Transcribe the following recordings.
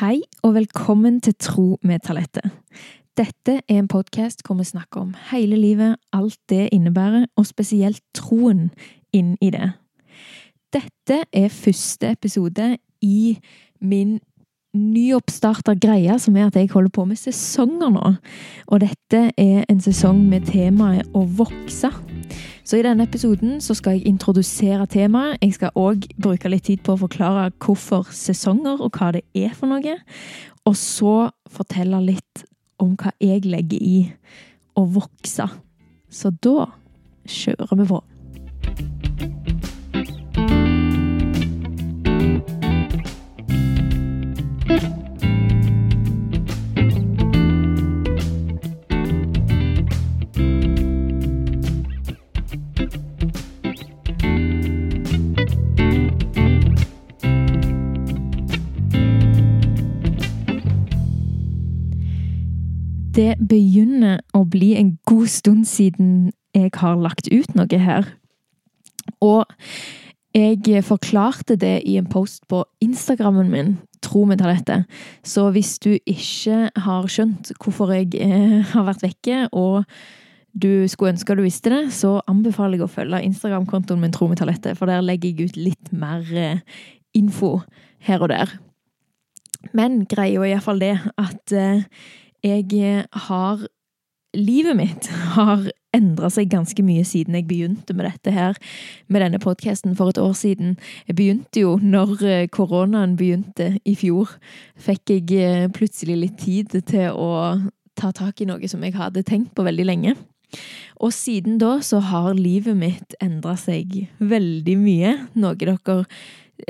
Hei og velkommen til Tro med talentet. Dette er en podkast hvor vi snakker om hele livet, alt det innebærer, og spesielt troen inn i det. Dette er første episode i min nyoppstarta greie, som er at jeg holder på med sesonger nå. Og dette er en sesong med temaet å vokse. Så i denne episoden så skal jeg introdusere temaet. Jeg skal òg bruke litt tid på å forklare hvorfor sesonger, og hva det er for noe. Og så fortelle litt om hva jeg legger i å vokse. Så da kjører vi på. Det begynner å bli en god stund siden jeg har lagt ut noe her. Og jeg forklarte det i en post på Instagrammen min, tro meg til dette. Så hvis du ikke har skjønt hvorfor jeg eh, har vært vekke, og du skulle ønske du visste det, så anbefaler jeg å følge Instagram-kontoen min Tro meg til dette, for der legger jeg ut litt mer eh, info her og der. Men greia er iallfall det at eh, jeg har Livet mitt har endra seg ganske mye siden jeg begynte med dette her, med denne podkasten for et år siden. Jeg begynte jo når eh, koronaen begynte i fjor. Fikk jeg eh, plutselig litt tid til å ta tak i noe som jeg hadde tenkt på veldig lenge. Og siden da så har livet mitt endra seg veldig mye. Noe dere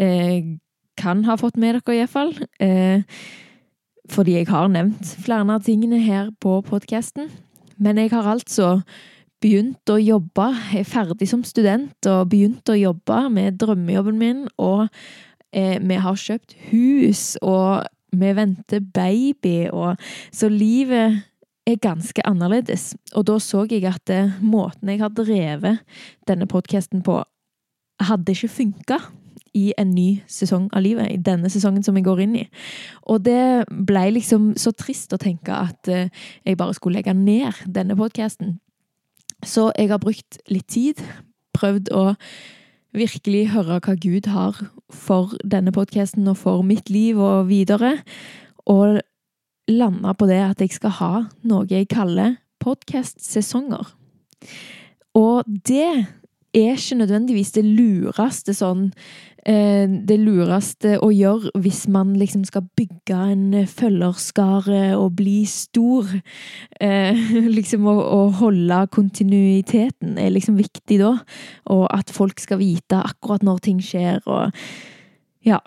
eh, kan ha fått med dere, iallfall. Eh, fordi jeg har nevnt flere av tingene her på podkasten. Men jeg har altså begynt å jobbe. Jeg er ferdig som student og begynt å jobbe med drømmejobben min. Og eh, vi har kjøpt hus, og vi venter baby, og Så livet er ganske annerledes. Og da så jeg at det, eh, måten jeg har drevet denne podkasten på, hadde ikke funka i en ny sesong av livet. I denne sesongen som jeg går inn i. Og det ble liksom så trist å tenke at eh, jeg bare skulle legge ned denne podkasten. Så jeg har brukt litt tid, prøvd å virkelig høre hva Gud har for denne podkasten og for mitt liv og videre, og landa på det at jeg skal ha noe jeg kaller podkastsesonger. Og det er ikke nødvendigvis det lureste sånn Det lureste å gjøre hvis man liksom skal bygge en følgerskare og bli stor. Eh, liksom å, å, holde kontinuiteten er liksom viktig da. Og at folk skal vite akkurat når ting skjer og Ja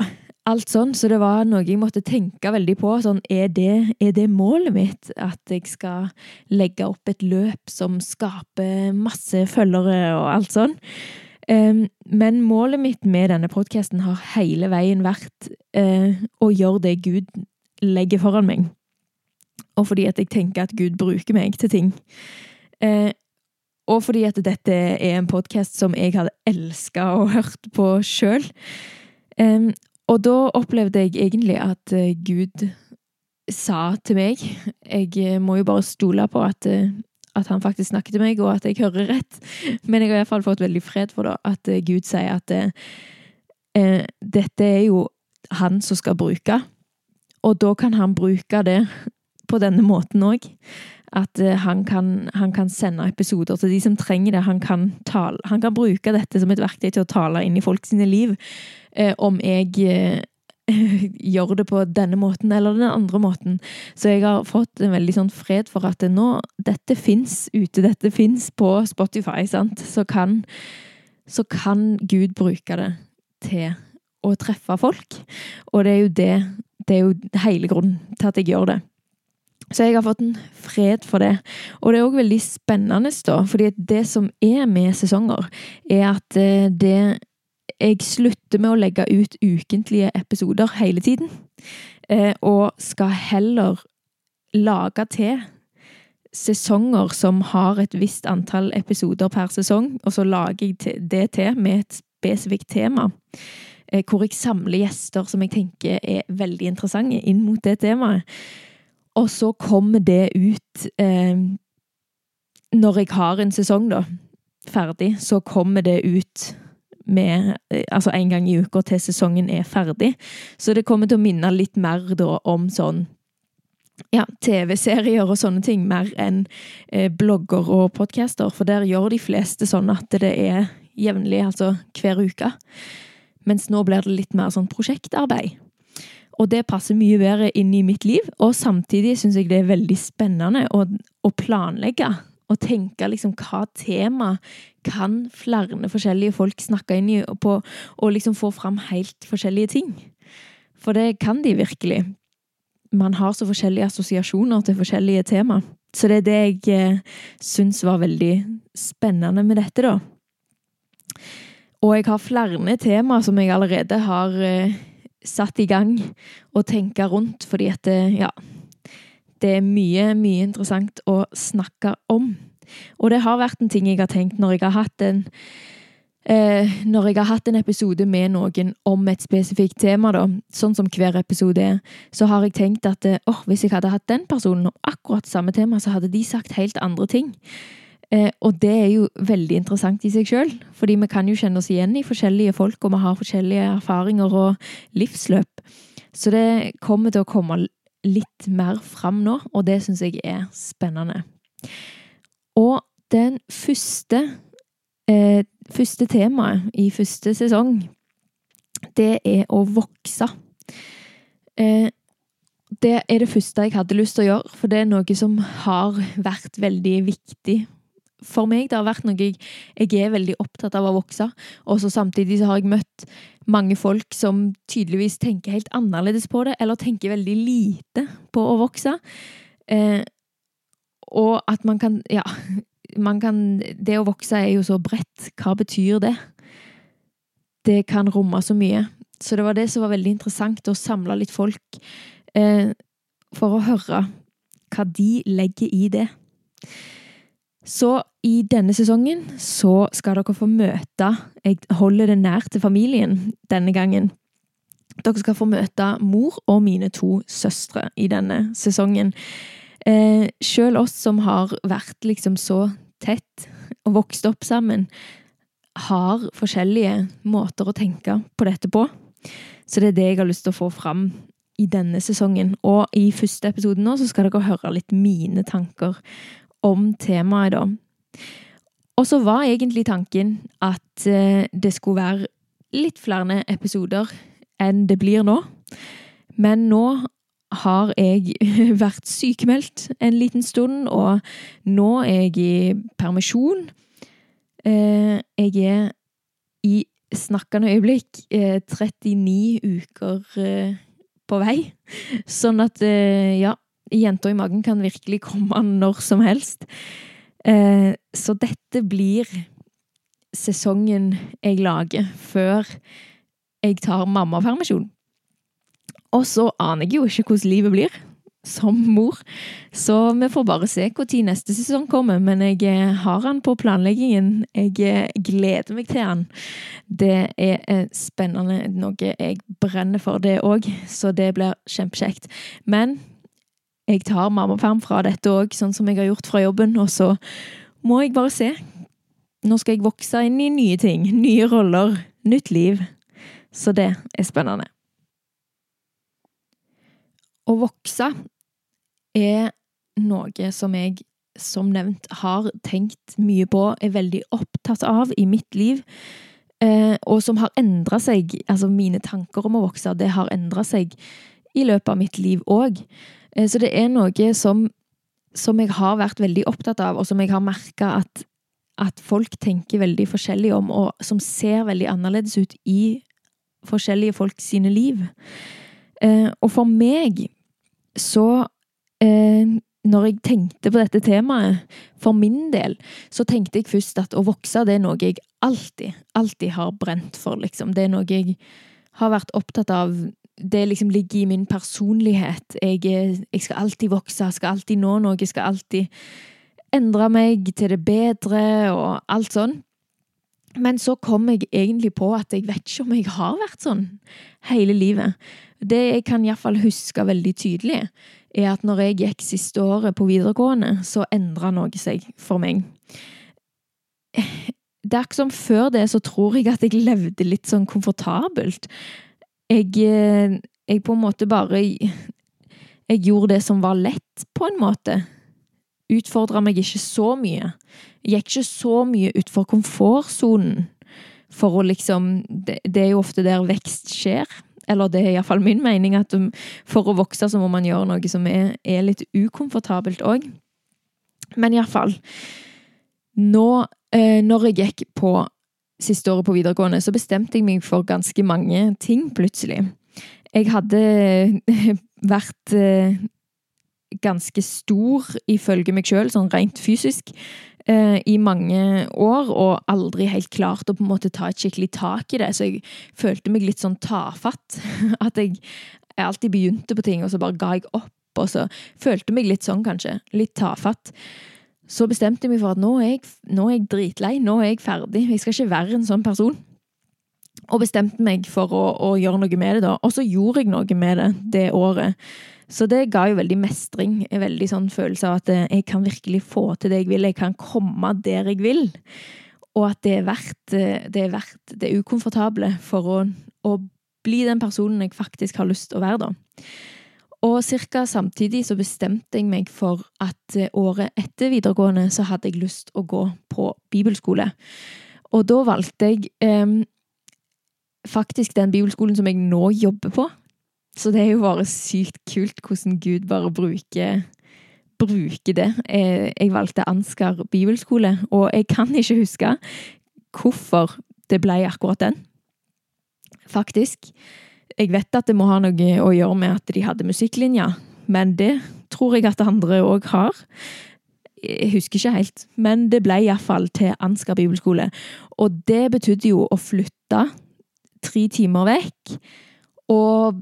alt sånn, så det var noe jeg måtte tenke veldig på. Sånn, er det, er det målet mitt? At jeg skal legge opp et løp som skaper masse følgere og alt sånn? Men målet mitt med denne podkasten har hele veien vært uh, å gjøre det Gud legger foran meg. Og fordi at jeg tenker at Gud bruker meg til ting. Uh, og fordi at dette er en podkast som jeg hadde elska og hørt på sjøl. Og da opplevde jeg egentlig at eh, Gud sa til meg Jeg eh, må jo bare stole på at, eh, at han faktisk snakker til meg, og at jeg hører rett. Men jeg har iallfall fått veldig fred for det, at Gud sier at eh, dette er jo han som skal bruke. Og da kan han bruke det på denne måten òg. At han kan, han kan, sende episoder til de som trenger det. Han kan, tale, han kan bruke dette som et verktøy til å tale inn i folk sine liv eh, om jeg eh, gjør det på denne måten eller den andre måten. Så jeg har fått en veldig sånn fred for at nå Dette fins ute, dette fins på Spotify, sant. Så kan, så kan Gud bruke det til å treffe folk. Og det er jo det Det er jo hele grunnen til at jeg gjør det. Så jeg har fått en fred for det. Og det er òg veldig spennende, da, fordi det som er med sesonger, er at det det jeg slutter med å legge ut ukentlige episoder hele tiden. Eh, og skal heller lage til sesonger som har et visst antall episoder per sesong, og så lager jeg det til med et spesifikt tema. eh, hvor jeg samler gjester som jeg tenker er veldig interessante inn mot det temaet. Og så kommer det ut eh, Når jeg har en sesong, da, ferdig, så kommer det ut med eh, Altså en gang i uka til sesongen er ferdig. Så det kommer til å minne litt mer da om sånn ja, TV-serier og sånne ting, mer enn eh, blogger og podcaster. For der gjør de fleste sånn at det er jevnlig, altså hver uke. Mens nå blir det litt mer sånn prosjektarbeid. Og det passer mye bedre inn i mitt liv, og samtidig syns jeg det er veldig spennende å, å planlegge. Og tenke liksom hva tema kan flere forskjellige folk snakke inn i på, og liksom få fram helt forskjellige ting. For det kan de virkelig man har så forskjellige assosiasjoner til forskjellige tema. Så det er det jeg eh, syns var veldig spennende med dette, da. Og jeg har flere tema som jeg allerede har eh, satt i gang og tenke rundt, fordi at det, ja Det er mye, mye interessant å snakke om. Og det har vært en ting jeg har tenkt når jeg har hatt en Eh, når jeg har hatt en episode med noen om et spesifikt tema, da, sånn som hver episode er, så har jeg tenkt at oh, hvis jeg hadde hatt den personen om akkurat samme tema, så hadde de sagt helt andre ting. Eh, og det er jo veldig interessant i seg sjøl, fordi vi kan jo kjenne oss igjen i forskjellige folk, og vi har forskjellige erfaringer og livsløp. Så det kommer til å komme litt mer fram nå, og det syns jeg er spennende. Og den første eh, første temaet i første sesong, det er å vokse. Eh, det er det første jeg hadde lyst til å gjøre, for det er noe som har vært veldig viktig for meg. Det har vært noe jeg, jeg er veldig opptatt av å vokse, og samtidig så har jeg møtt mange folk som tydeligvis tenker helt annerledes på det, eller tenker veldig lite på å vokse. Eh, og at man kan Ja, man kan Det å vokse er jo så bredt. Hva betyr det? Det kan romme så mye. Så det var det som var veldig interessant, å samle litt folk eh, for å høre hva de legger i det. Så i denne sesongen så skal dere få møte Jeg holder det nær til familien denne gangen. Dere skal få møte mor og mine to søstre i denne sesongen. Eh, Sjøl oss som har vært liksom så tett og vokst opp sammen, har forskjellige måter å tenke på dette på. Så det er det jeg har lyst til å få fram i denne sesongen. Og i første episode nå så skal dere høre litt mine tanker om temaet, da. Og så var egentlig tanken at eh, det skulle være litt flere episoder enn det blir nå. Men nå har jeg vært sykemeldt en liten stund, og nå er jeg i permisjon. Eh, jeg er i snakkende øyeblikk 39 eh, uker eh, på vei. Sånn at, ja, jenta i magen kan virkelig komme når som helst. Så dette blir sesongen jeg lager før jeg tar mammapermisjon. Og så aner jeg jo ikke hvordan livet blir som mor, så vi får bare se når neste sesong kommer. Men jeg eh, har han på planleggingen. Jeg eh, gleder meg til han. Det er eh, spennende, noe jeg brenner for, det òg, så det blir kjempekjekt. Men jeg tar mammaperm fra dette òg, sånn som jeg har gjort fra jobben, og så må jeg bare se. Nå skal jeg vokse inn i nye ting, nye roller, nytt liv. Så det er spennende. Å vokse er noe som jeg, som nevnt, har tenkt mye på, er veldig opptatt av i mitt liv, eh, og som har endra seg. Altså, mine tanker om å vokse, det har endra seg i løpet av mitt liv òg. Eh, så det er noe som, som jeg har vært veldig opptatt av, og som jeg har merka at, at folk tenker veldig forskjellig om, og som ser veldig annerledes ut i forskjellige folk sine liv. Eh, og for meg så eh, når jeg tenkte på dette temaet, for min del, så tenkte jeg først at å vokse, det er noe jeg alltid, alltid har brent for, liksom. Det er noe jeg har vært opptatt av. Det liksom ligger i min personlighet. Jeg, jeg skal alltid vokse, skal alltid nå noe, jeg skal alltid endre meg til det bedre og alt sånn. Men så kom jeg egentlig på at jeg vet ikke om jeg har vært sånn hele livet. Det jeg kan iallfall huske veldig tydelig, er at når jeg gikk siste året på videregående, så endra noe seg for meg. Det er ikke som før det, så tror jeg at jeg levde litt sånn komfortabelt. Jeg, eh, jeg på en måte bare Jeg gjorde det som var lett, på en måte. Utfordra meg ikke så mye. Jeg gikk ikke så mye utfor komfortsonen for å liksom det, det er jo ofte der vekst skjer. Eller det er iallfall min mening, at for å vokse så må man gjøre noe som er, er litt ukomfortabelt òg. Men iallfall Nå, eh, når jeg gikk på siste året på videregående, så bestemte jeg meg for ganske mange ting, plutselig. Jeg hadde vært eh, ganske stor ifølge meg sjøl, sånn rent fysisk eh, i mange år, og aldri helt klart å på en måte ta et skikkelig tak i det. Så jeg følte meg litt sånn tafatt. At jeg, jeg alltid begynte på ting, og så bare ga jeg opp. Og så følte meg litt sånn, kanskje. Litt tafatt. Så bestemte jeg meg for at nå er jeg, nå er jeg dritlei. Nå er jeg ferdig. Jeg skal ikke være en sånn person. Og bestemte meg for å, å gjøre noe med det, da. Og så gjorde jeg noe med det det året. Så det ga jo veldig mestring. En veldig sånn følelse av at eh, jeg kan virkelig få til det jeg vil. Jeg kan komme der jeg vil. Og at det er verdt eh, det, er verdt det ukomfortable for å, å bli den personen jeg faktisk har lyst til å være, da. Og ca. samtidig så bestemte jeg meg for at eh, året etter videregående så hadde jeg lyst å gå på bibelskole. Og da valgte jeg eh, faktisk den bibelskolen som jeg nå jobber på. Så det er jo bare sykt kult hvordan Gud bare bruker, bruker det. Jeg valgte Ansgar bibelskole, og jeg kan ikke huske hvorfor det ble akkurat den. Faktisk. Jeg vet at det må ha noe å gjøre med at de hadde musikklinja, men det tror jeg at andre òg har. Jeg husker ikke helt, men det ble iallfall til Ansgar bibelskole. Og det betydde jo å flytte tre timer vekk. Og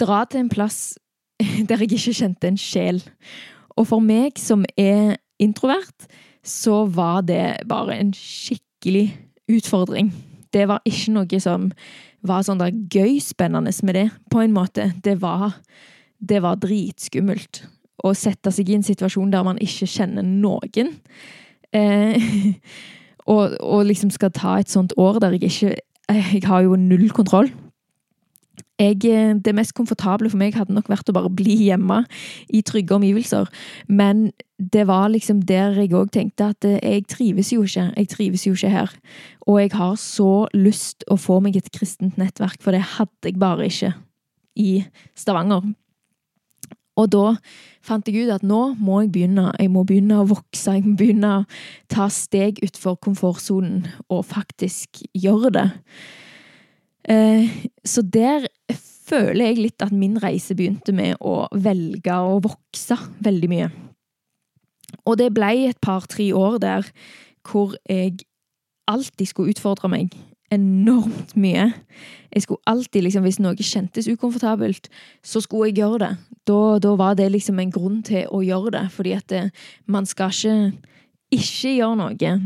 dra til en plass der jeg ikke kjente en sjel. Og for meg som er introvert, så var det bare en skikkelig utfordring. Det var ikke noe som var sånn der gøy spennende med det, på en måte. Det var, det var dritskummelt. Å sette seg i en situasjon der man ikke kjenner noen. Eh, og, og, liksom skal ta et sånt år der jeg ikke Jeg har jo null kontroll jeg, eh, det mest komfortable for meg hadde nok vært å bare bli hjemme i trygge omgivelser. Men det var liksom der jeg òg tenkte at eh, jeg trives jo ikke. Jeg trives jo ikke her. Og jeg har så lyst å få meg et kristent nettverk, for det hadde jeg bare ikke i Stavanger. Og da fant jeg ut at nå må jeg begynne. Jeg må begynne å vokse. Jeg må begynne å ta steg utfor komfortsonen og faktisk gjøre det. Eh, så der føler jeg litt at min reise begynte med å velge å vokse veldig mye. Og det ble et par-tre år der hvor jeg alltid skulle utfordre meg enormt mye. Jeg skulle alltid, liksom, Hvis noe kjentes ukomfortabelt, så skulle jeg gjøre det. Da, da var det liksom en grunn til å gjøre det, fordi at det, man skal ikke ikke gjøre noe eh,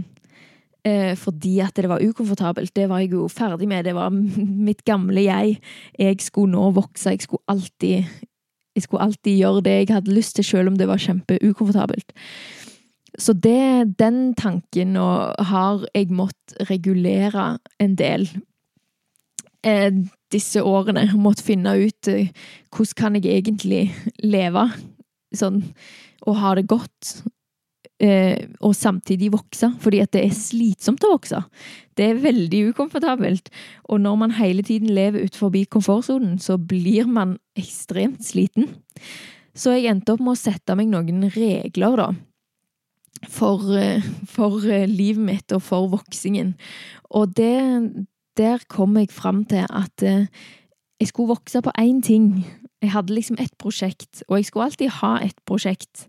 fordi at det var ukomfortabelt. Det var jeg jo ferdig med. Det var mitt gamle jeg. Jeg skulle nå vokse. Jeg skulle alltid, jeg skulle alltid gjøre det jeg hadde lyst til, selv om det var kjempeukomfortabelt. Så det, den tanken har jeg måttet regulere en del eh, disse årene. Måttet finne ut eh, hvordan kan jeg egentlig leve sånn og ha det godt eh, og samtidig vokse, fordi at det er slitsomt å vokse. Det er veldig ukomfortabelt. Og når man hele tiden lever ut forbi komfortsonen, så blir man ekstremt sliten. Så jeg endte opp med å sette meg noen regler, da. For, eh, for eh, livet mitt og for voksingen. Og det, der kom jeg fram til at eh, jeg skulle vokse på én ting. Jeg hadde liksom ett prosjekt, og jeg skulle alltid ha et prosjekt.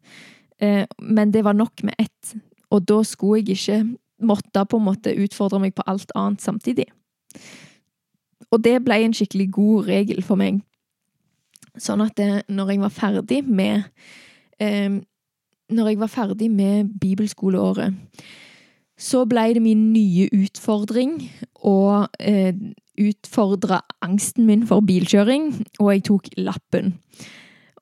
Eh, men det var nok med ett, og da skulle jeg ikke måtte på en måte utfordre meg på alt annet samtidig. Og det ble en skikkelig god regel for meg. Sånn at det, når jeg var ferdig med eh, Når jeg var ferdig med bibelskoleåret, Så ble det min nye utfordring å eh, utfordre angsten min for bilkjøring, og jeg tok lappen.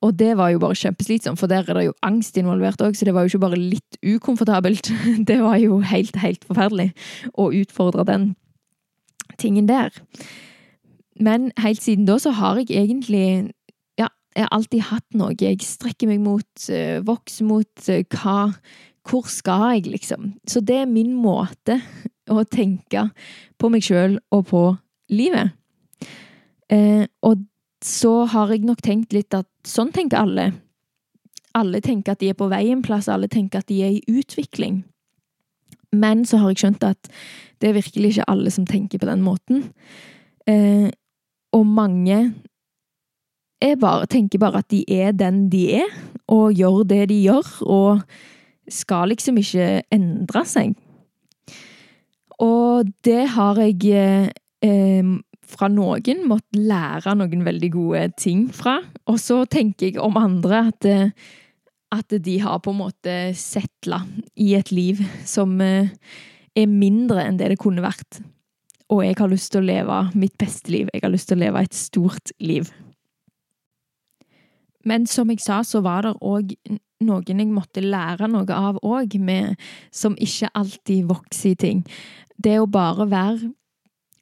Og det var jo bare kjempeslitsomt, for der er det jo angst involvert òg, så det var jo ikke bare litt ukomfortabelt. Det var jo helt, helt forferdelig å utfordre den tingen der. Men helt siden da så har jeg egentlig Ja, jeg har alltid hatt noe. Jeg strekker meg mot, uh, vokser mot uh, hva Hvor skal jeg, liksom? Så det er min måte å tenke på meg sjøl og på livet. Eh, og så har jeg nok tenkt litt at sånn tenker alle. Alle tenker at de er på vei en plass, alle tenker at de er i utvikling. Men så har jeg skjønt at det er virkelig ikke alle som tenker på den måten. Eh, og mange bare, tenker bare at de er den de er, og gjør det de gjør, og skal liksom ikke endre seg. Og det har jeg eh, fra noen måtte lære noen veldig gode ting fra. Og så tenker jeg om andre at, eh, at de har på en måte settla i et liv som eh, er mindre enn det det kunne vært. Og jeg har lyst til å leve mitt beste liv. Jeg har lyst til å leve et stort liv. Men som jeg sa, så var det òg noen jeg måtte lære noe av òg, som ikke alltid vokser i ting. Det å bare være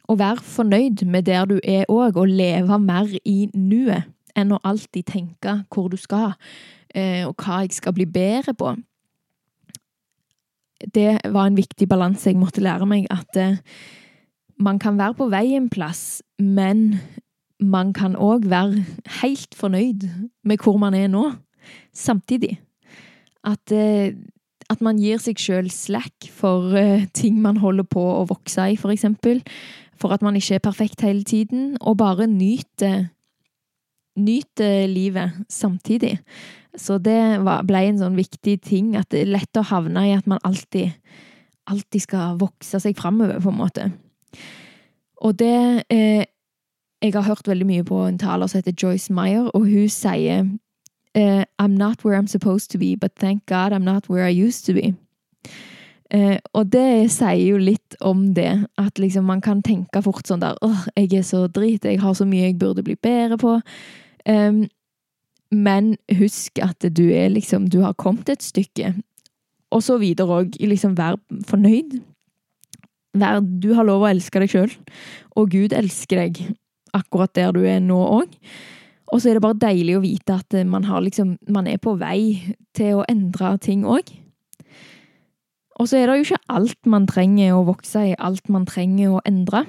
å være fornøyd med der du er òg, og leve mer i nuet enn å alltid tenke hvor du skal, eh, og hva jeg skal bli bedre på. Det var en viktig balanse jeg måtte lære meg, at eh, man kan være på vei en plass, men man kan òg være helt fornøyd med hvor man er nå, samtidig. At, eh, at man gir seg sjøl slack for ting man holder på å vokse i, for eksempel for at man ikke er perfekt hele tiden, og bare nyter Nyter livet samtidig. Så det ble en sånn viktig ting, at det er lett å havne i at man alltid, alltid skal vokse seg framover, på en måte. Og det eh, Jeg har hørt veldig mye på en taler som heter Joyce Meyer, og hun sier eh, I'm not where I'm supposed to be, but thank God I'm not where I used to be. Eh, og det sier jo litt om det, at liksom man kan tenke fort sånn der åh, jeg er så drit, jeg har så mye jeg burde bli bedre på. Um, men husk at du er liksom Du har kommet et stykke. Og så videre òg. Liksom vær fornøyd. Vær, du har lov å elske deg sjøl, og Gud elsker deg akkurat der du er nå òg. Og så er det bare deilig å vite at man, liksom, man er på vei til å endre ting òg. Og så er det jo ikke alt man trenger å vokse i, alt man trenger å endre.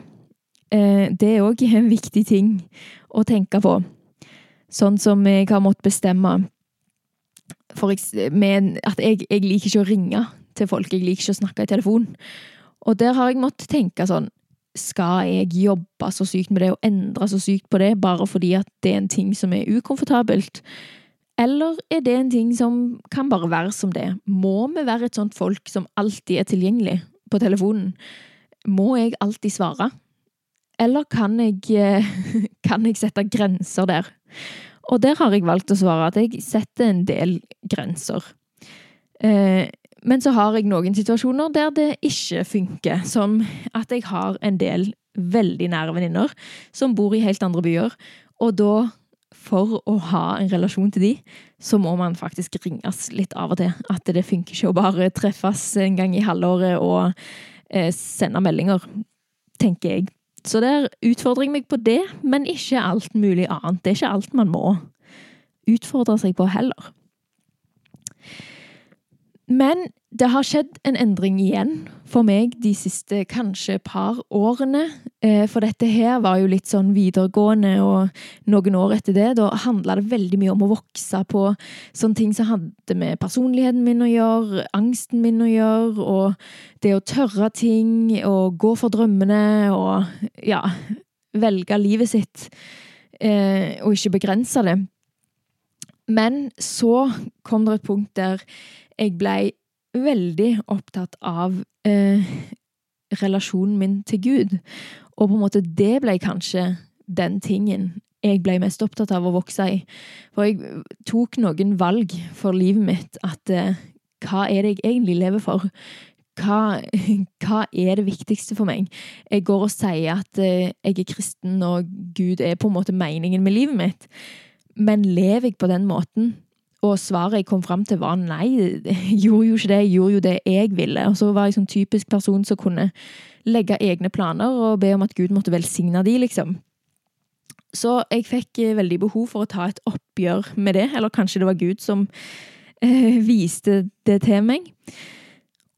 Eh, det er òg en viktig ting å tenke på. Sånn som jeg har måttet bestemme for med at jeg, jeg, liker ikke å ringe til folk, jeg liker ikke å snakke i telefon. Og der har jeg måttet tenke sånn Skal jeg jobbe så sykt med det og endre så sykt på det bare fordi at det er en ting som er ukomfortabelt? Eller er det en ting som kan bare være som det? Må vi være et sånt folk som alltid er tilgjengelig på telefonen? Må jeg alltid svare? Eller kan jeg, eh, kan jeg sette grenser der? Og der har jeg valgt å svare at jeg setter en del grenser. Eh, men så har jeg noen situasjoner der det ikke funker. Som at jeg har en del veldig nære venninner som bor i helt andre byer. Og da for å ha en relasjon til de, så må man faktisk ringes litt av og til. At det funker ikke å bare treffes en gang i halvåret og eh, sende meldinger, tenker jeg. Så der utfordrer jeg meg på det, men ikke alt mulig annet. Det er ikke alt man må utfordre seg på heller. Men det har skjedd en endring igjen for meg de siste kanskje par årene. Eh, for dette her var jo litt sånn videregående, og noen år etter det, da handla det veldig mye om å vokse på sånne ting som hadde med personligheten min å gjøre, angsten min å gjøre, og det å tørre ting, og gå for drømmene, og ja Velge livet sitt, eh, og ikke begrense det. Men så kom det et punkt der jeg blei veldig opptatt av eh, relasjonen min til Gud. Og på en måte det ble kanskje den tingen jeg ble mest opptatt av å vokse i. For jeg tok noen valg for livet mitt. At eh, hva er det jeg egentlig lever for? hva, hva, er det viktigste for meg? Jeg går og sier at jeg er kristen, og Gud er på en måte meningen med livet mitt. Men lever jeg på den måten? Og svaret jeg kom fram til, var nei. Jeg gjorde jo ikke det, jeg gjorde jo det jeg ville. Og så var jeg sånn typisk person som kunne legge egne planer og be om at Gud måtte velsigne de, liksom. Så jeg fikk eh, veldig behov for å ta et oppgjør med det, eller kanskje det var Gud som eh, viste det til meg.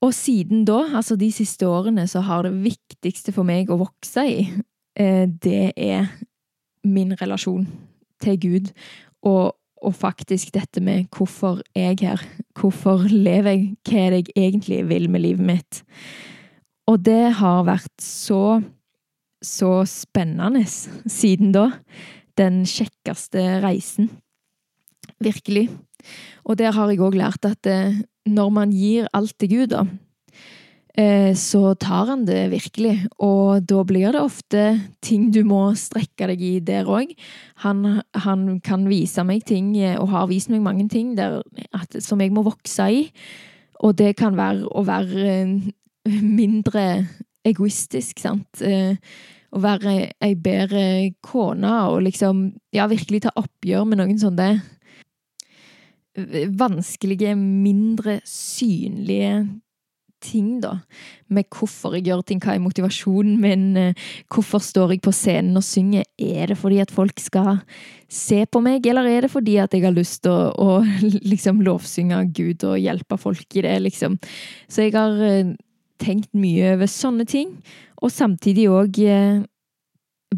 Og siden da, altså de siste årene, så har det viktigste for meg å vokse i, eh, det er min relasjon til Gud. Og, og, faktisk dette med hvorfor er jeg her? Hvorfor lever jeg? Hva er det jeg egentlig vil med livet mitt? Og det har vært så, så spennende siden da. Den kjekkeste reisen. Virkelig. Og der har jeg òg lært at eh, når man gir alt til Gud, da, så tar han det virkelig. Og da blir det ofte ting du må strekke deg i der òg. Han, han, kan vise meg ting, eh, og har vist meg mange ting der, at, som jeg må vokse i. Og det kan være å være eh, mindre egoistisk, sant. Å være ei bedre kone og liksom Ja, virkelig ta oppgjør med noen sånne vanskelige, mindre synlige ting, da. Med hvorfor jeg gjør ting, hva er motivasjonen min, eh, hvorfor står jeg på scenen og synger? Er det fordi at folk skal se på meg, eller er det fordi at jeg har lyst til å, å liksom lovsynge Gud og hjelpe folk i det, liksom? Så jeg har eh, tenkt mye over sånne ting, og samtidig òg eh,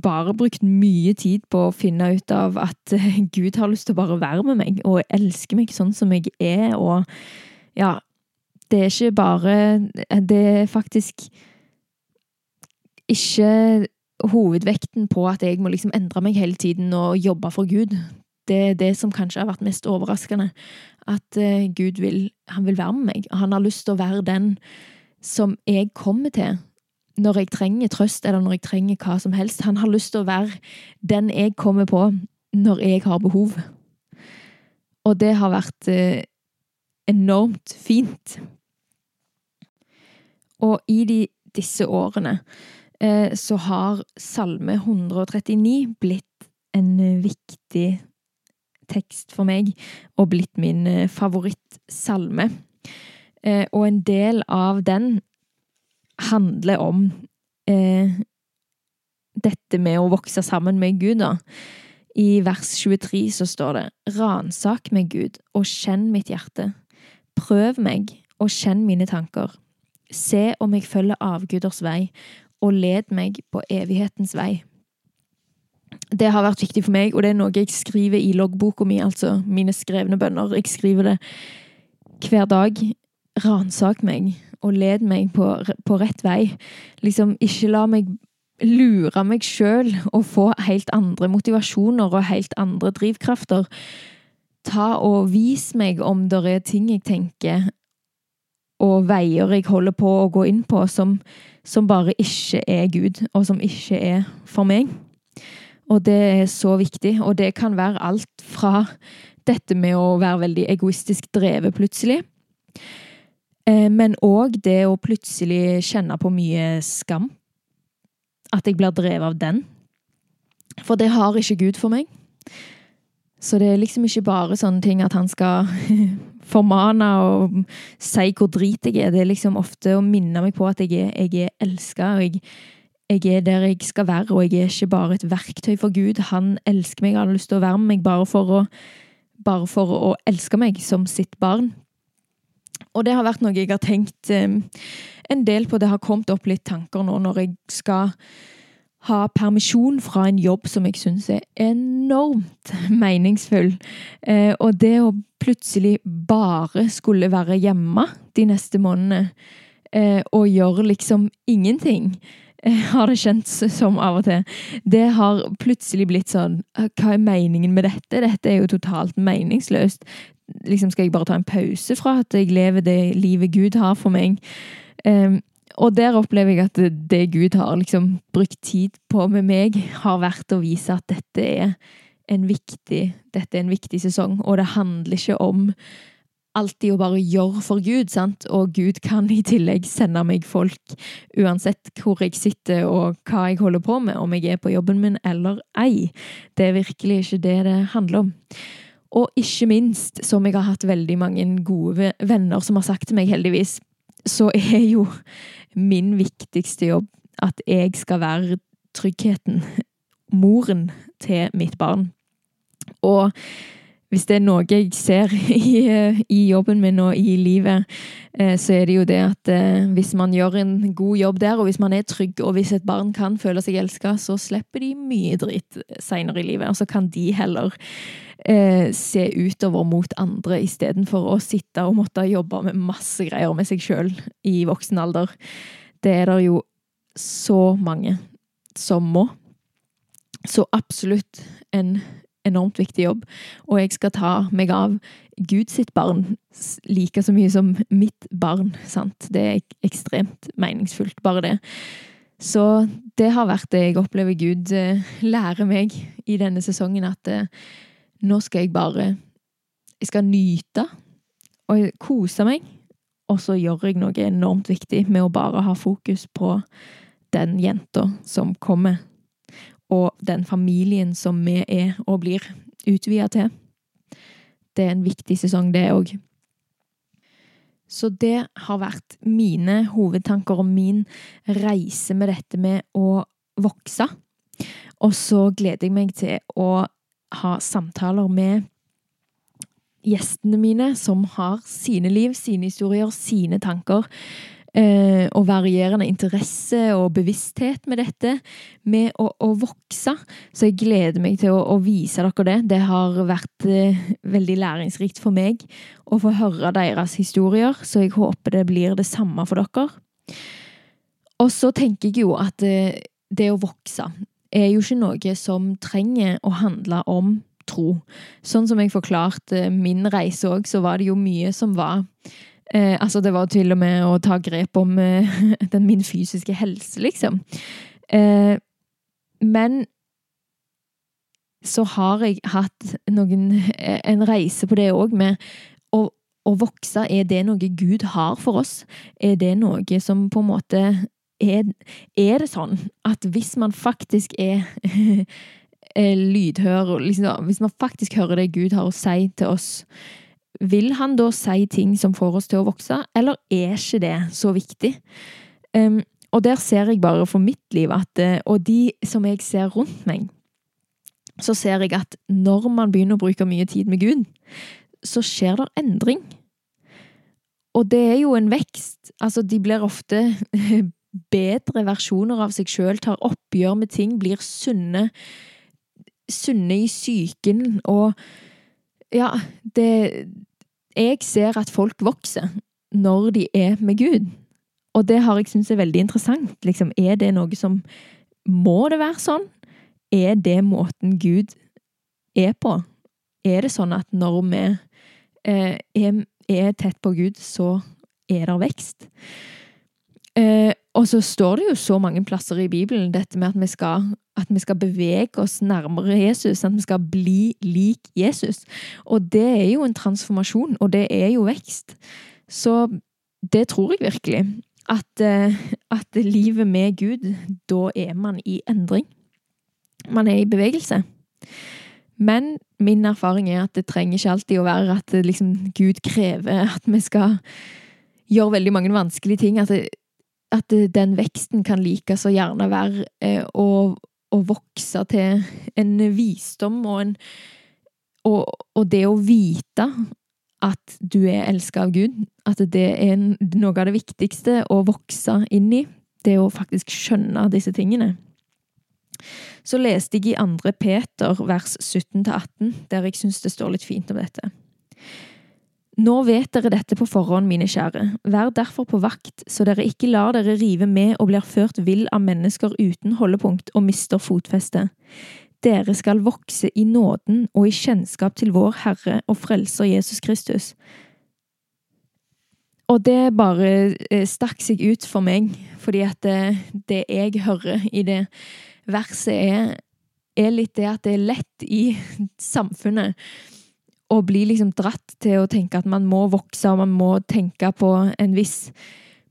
bare brukt mye tid på å finne ut av at Gud har lyst til å bare være med meg og elske meg sånn som jeg er, og ja, det er ikke bare Det er faktisk ikke hovedvekten på at jeg må liksom endre meg hele tiden og jobbe for Gud. Det er det som kanskje har vært mest overraskende. At uh, Gud vil, han vil være med meg. Han har lyst til å være den som jeg kommer til når jeg trenger trøst, eller når jeg trenger hva som helst. Han har lyst til å være den jeg kommer på når jeg har behov. Og det har vært uh, enormt fint. Og i de, disse årene eh, så har Salme 139 blitt en viktig tekst for meg, og blitt min eh, favorittsalme. Eh, og en del av den handler om eh, dette med å vokse sammen med Gud, da. I vers 23 så står det Ransak meg, Gud, og kjenn mitt hjerte. Prøv meg og kjenn mine tanker. Se om jeg følger avguders vei, og led meg på evighetens vei. Det har vært viktig for meg, og det er noe jeg skriver i loggboka mi, altså mine skrevne bønner. Jeg skriver det hver dag. Ransak meg, og led meg på, på rett vei. Liksom, ikke la meg lure meg sjøl og få helt andre motivasjoner og helt andre drivkrafter ta og vis meg om det er ting jeg tenker og veier jeg holder på å gå inn på som, som, bare ikke er Gud, og som ikke er for meg. Og det er så viktig, og det kan være alt fra dette med å være veldig egoistisk drevet plutselig, eh, men òg det å plutselig kjenne på mye skam. At jeg blir drevet av den. For det har ikke Gud for meg. Så det er liksom ikke bare sånne ting at han skal formane og si hvor drit jeg er. Det er liksom ofte å minne meg på at jeg er, jeg er elska, og jeg, jeg, er der jeg skal være. Og jeg er ikke bare et verktøy for Gud. Han elsker meg, han har lyst til å være med meg bare for å, bare for å elske meg som sitt barn. Og det har vært noe jeg har tenkt eh, en del på. Det har kommet opp litt tanker nå når jeg skal ha permisjon fra en jobb som jeg syns er enormt meningsfull. Eh, og det å plutselig bare skulle være hjemme de neste månedene eh, og gjøre liksom ingenting, eh, har det kjentes som av og til. Det har plutselig blitt sånn Hva er meningen med dette? Dette er jo totalt meningsløst. Liksom Skal jeg bare ta en pause fra at jeg lever det livet Gud har for meg? Og der opplever jeg at det Gud har liksom brukt tid på med meg, har vært å vise at dette er en viktig, dette er en viktig sesong. Og det handler ikke om alltid å bare gjøre for Gud, sant? og Gud kan i tillegg sende meg folk uansett hvor jeg sitter og hva jeg holder på med, om jeg er på jobben min eller ei. Det er virkelig ikke det det handler om. Og ikke minst, som jeg har hatt veldig mange gode venner som har sagt til meg, heldigvis, så er jo min viktigste jobb at jeg skal være tryggheten, moren til mitt barn. Og hvis det er noe jeg ser i, i, jobben min og i livet, eh, så er det jo det at eh, hvis man gjør en god jobb der, og hvis man er trygg, og hvis et barn kan føle seg elska, så slipper de mye dritt seinere i livet. Og så kan de heller eh, se utover mot andre istedenfor å sitte og måtte jobbe med masse greier med seg sjøl i voksen alder. Det er det jo så mange som må. Så absolutt en enormt viktig jobb, og jeg skal ta meg av Gud sitt barn like så mye som mitt barn. sant? Det er ekstremt meningsfullt, bare det. Så det har vært det jeg opplever Gud eh, lærer meg i denne sesongen, at eh, nå skal jeg bare Jeg skal nyte og kose meg, og så gjør jeg noe enormt viktig med å bare ha fokus på den jenta som kommer og den familien som vi er og blir utvida til. Det er en viktig sesong, det òg. Så det har vært mine hovedtanker om min reise med dette med å vokse. Og så gleder jeg meg til å ha samtaler med gjestene mine, som har sine liv, sine historier, sine tanker eh, og varierende interesse og bevissthet med dette, med å, å vokse. Så jeg gleder meg til å, å, vise dere det. Det har vært eh, veldig læringsrikt for meg å få høre deres historier, så jeg håper det blir det samme for dere. Og så tenker jeg jo at eh, det å vokse er jo ikke noe som trenger å handle om tro. Sånn som jeg forklarte min reise òg, så var det jo mye som var Eh, altså, det var til og med å ta grep om eh, den, min fysiske helse, liksom. Eh, men så har jeg hatt noen, eh, en reise på det òg, med å, å, vokse. Er det noe Gud har for oss? Er det noe som på en måte Er, er det sånn at hvis man faktisk er lydhør, liksom, hvis man faktisk hører det Gud har å si til oss, vil han da si ting som får oss til å vokse, eller er ikke det så viktig? Um, og der ser jeg bare for mitt liv at, eh, og de som jeg ser rundt meg, så ser jeg at når man begynner å bruke mye tid med Gud, så skjer det endring. Og det er jo en vekst. Altså, de blir ofte bedre versjoner av seg sjøl, tar oppgjør med ting, blir sunne, sunne i psyken og ja, det Jeg ser at folk vokser når de er med Gud. Og det har jeg syntes er veldig interessant. Liksom, er det noe som Må det være sånn? Er det måten Gud er på? Er det sånn at når vi eh, er, tett på Gud, så er det vekst? Eh, og så står det jo så mange plasser i Bibelen dette med at vi skal at vi skal bevege oss nærmere Jesus, at vi skal bli lik Jesus. Og det er jo en transformasjon, og det er jo vekst. Så det tror jeg virkelig. At, eh, at livet med Gud, da er man i endring. Man er i bevegelse. Men min erfaring er at det trenger ikke alltid å være at liksom, Gud krever at vi skal gjøre veldig mange vanskelige ting. At, det, at den veksten kan like så gjerne være eh, å å vokse til en visdom og en og, og, det å vite at du er elska av Gud, at det er noe av det viktigste å vokse inn i, det å faktisk skjønne disse tingene. Så leste jeg i andre Peter vers 17-18, der jeg syns det står litt fint om dette. Nå vet dere dette på forhånd, mine kjære. Vær derfor på vakt, så dere ikke lar dere rive med og blir ført vill av mennesker uten holdepunkt og mister fotfeste. Dere skal vokse i nåden og i kjennskap til vår Herre og Frelser Jesus Kristus. Og det bare eh, stakk seg ut for meg, fordi at det, det jeg hører i det verset, er, er litt det at det er lett i samfunnet og bli liksom dratt til å tenke at man må vokse, og man må tenke på en viss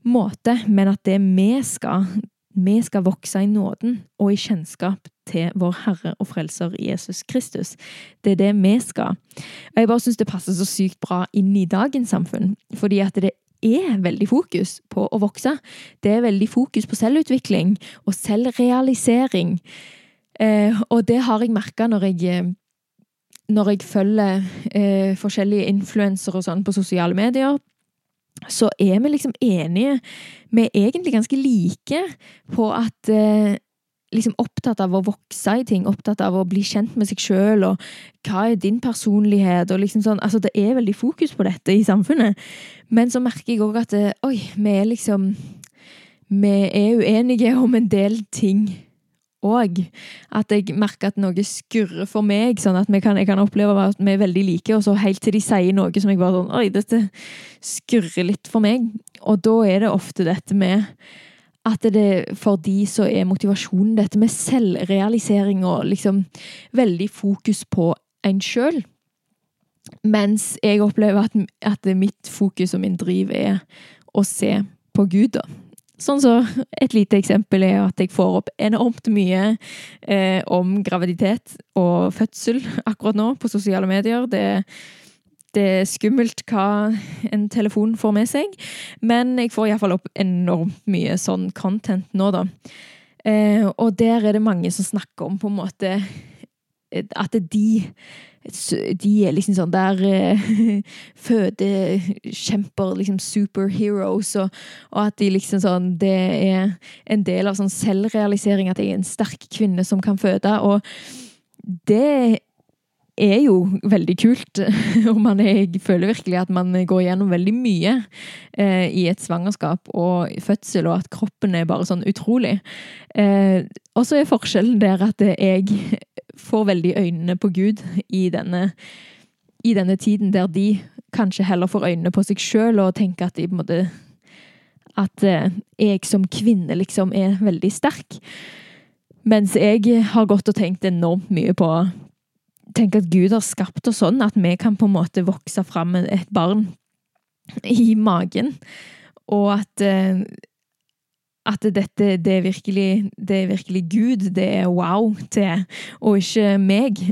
måte, men at det vi skal, vi skal vokse i nåden og i kjennskap til vår Herre og Frelser Jesus Kristus. Det er det vi skal. Og jeg bare syns det passer så sykt bra inn i dagens samfunn, fordi at det er veldig fokus på å vokse. Det er veldig fokus på selvutvikling og selvrealisering. Eh, og det har jeg merka når jeg når jeg følger eh, forskjellige influensere og sånn på sosiale medier, så er vi liksom enige. Vi er egentlig ganske like på at eh, liksom opptatt av å vokse i ting, opptatt av å bli kjent med seg sjøl, og hva er din personlighet, og liksom sånn Altså, det er veldig fokus på dette i samfunnet. Men så merker jeg òg at eh, oi, vi er liksom Vi er uenige om en del ting òg. At jeg merker at noe skurrer for meg, sånn at kan, jeg kan oppleve at vi er veldig like, og så helt til de sier noe som jeg bare sånn Oi, dette skurrer litt for meg. Og da er det ofte dette med at det for de så er motivasjonen dette med selvrealisering og liksom veldig fokus på en sjøl. Mens jeg opplever at, at mitt fokus og min driv er å se på Gud, da. Sånn så Et lite eksempel er at jeg får opp enormt mye eh, om graviditet og fødsel akkurat nå på sosiale medier. Det, det, er skummelt hva en telefon får med seg, men jeg får iallfall opp enormt mye sånn content nå, da. Eh, og der er det mange som snakker om på en måte at de de er liksom sånn der uh, Fødekjemper, liksom superheroes, og, og, at de liksom sånn Det er en del av sånn selvrealisering at jeg er en sterk kvinne som kan føde, og det er jo veldig kult. Og man er, jeg føler virkelig at man går gjennom veldig mye eh, i et svangerskap og fødsel, og at kroppen er bare sånn utrolig. Eh, og så er forskjellen der at jeg får veldig øynene på Gud i denne, i denne tiden, der de kanskje heller får øynene på seg sjøl og tenker at de på en måte At eh, jeg som kvinne liksom er veldig sterk. Mens jeg har gått og tenkt enormt mye på Tenk at Gud har skapt oss sånn at vi kan på en måte vokse fram et barn i magen. Og at eh, at dette det er, virkelig, det er virkelig Gud det er wow til, og ikke meg.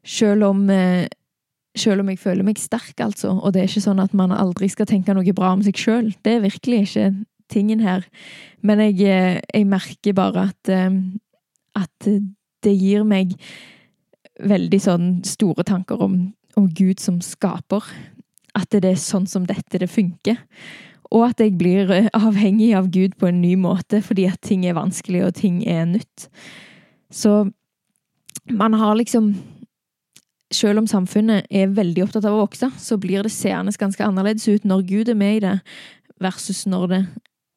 Selv om, eh, selv om jeg føler meg sterk, altså. Og det er ikke sånn at man aldri skal tenke noe bra om seg sjøl. Det er virkelig ikke tingen her. Men jeg, eh, jeg merker bare at, at det gir meg veldig sånn store tanker om, om Gud som skaper. At det er sånn som dette det funker. Og at jeg blir eh, avhengig av Gud på en ny måte fordi at ting er vanskelig og ting er nytt. Så man har liksom Selv om samfunnet er veldig opptatt av å vokse, så blir det seende ganske annerledes ut når Gud er med i det, versus når det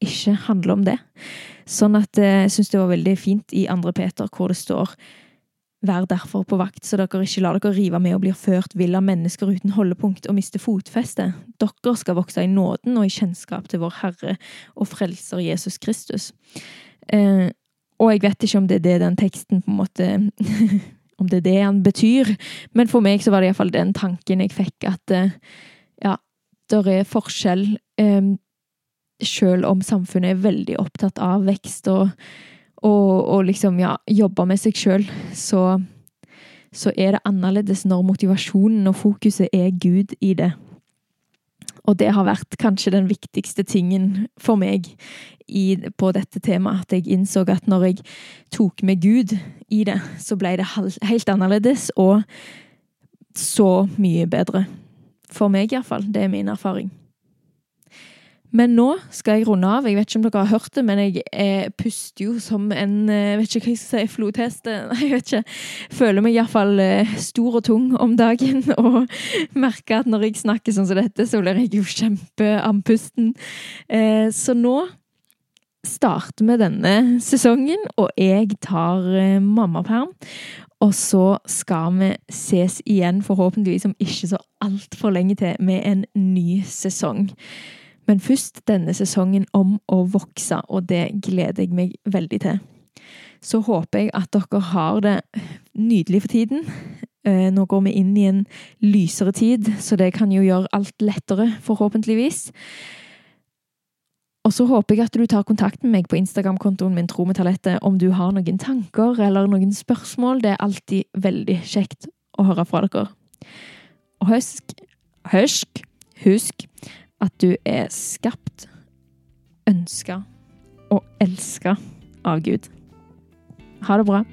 ikke handler om det. Sånn at eh, jeg syns det var veldig fint i Andre Peter, hvor det står Vær derfor på vakt, så dere ikke lar dere rive med og blir ført vill av mennesker uten holdepunkt og miste fotfeste. Dere skal vokse i nåden og i kjennskap til vår Herre og Frelser Jesus Kristus. Eh, og jeg vet ikke om det er det den teksten på en måte Om det er det han betyr, men for meg så var det iallfall den tanken jeg fikk, at eh, ja, der er forskjell, eh, sjøl om samfunnet er veldig opptatt av vekst og og, og liksom, ja, jobbe med seg sjøl, så, så er det annerledes når motivasjonen og fokuset er Gud i det. Og det har vært kanskje den viktigste tingen for meg i, på dette temaet. At jeg innså at når jeg tok med Gud i det, så ble det helt annerledes og så mye bedre. For meg, iallfall. Det er min erfaring. Men nå skal jeg runde av. Jeg vet ikke om dere har hørt det, men jeg, eh, puster jo som en eh, vet ikke hva jeg skal si, flodheste. Jeg vet ikke. Føler meg iallfall eh, stor og tung om dagen. Og merker at når jeg snakker sånn som dette, så blir jeg jo kjempeandpusten. Eh, så nå starter vi denne sesongen, og jeg tar mammaperm. Og så skal vi ses igjen, forhåpentligvis om ikke så altfor lenge til, med en ny sesong. Men først denne sesongen om å vokse, og det gleder jeg meg veldig til. Så håper jeg at dere har det nydelig for tiden. Eh, nå går vi inn i en lysere tid, så det kan jo gjøre alt lettere, forhåpentligvis. Og så håper jeg at du tar kontakt med meg på Instagram-kontoen min Tro med talentet om du har noen tanker eller noen spørsmål. Det er alltid veldig kjekt å høre fra dere. Og husk, husk, husk at du er skapt, ønska og elska av Gud. Ha det bra.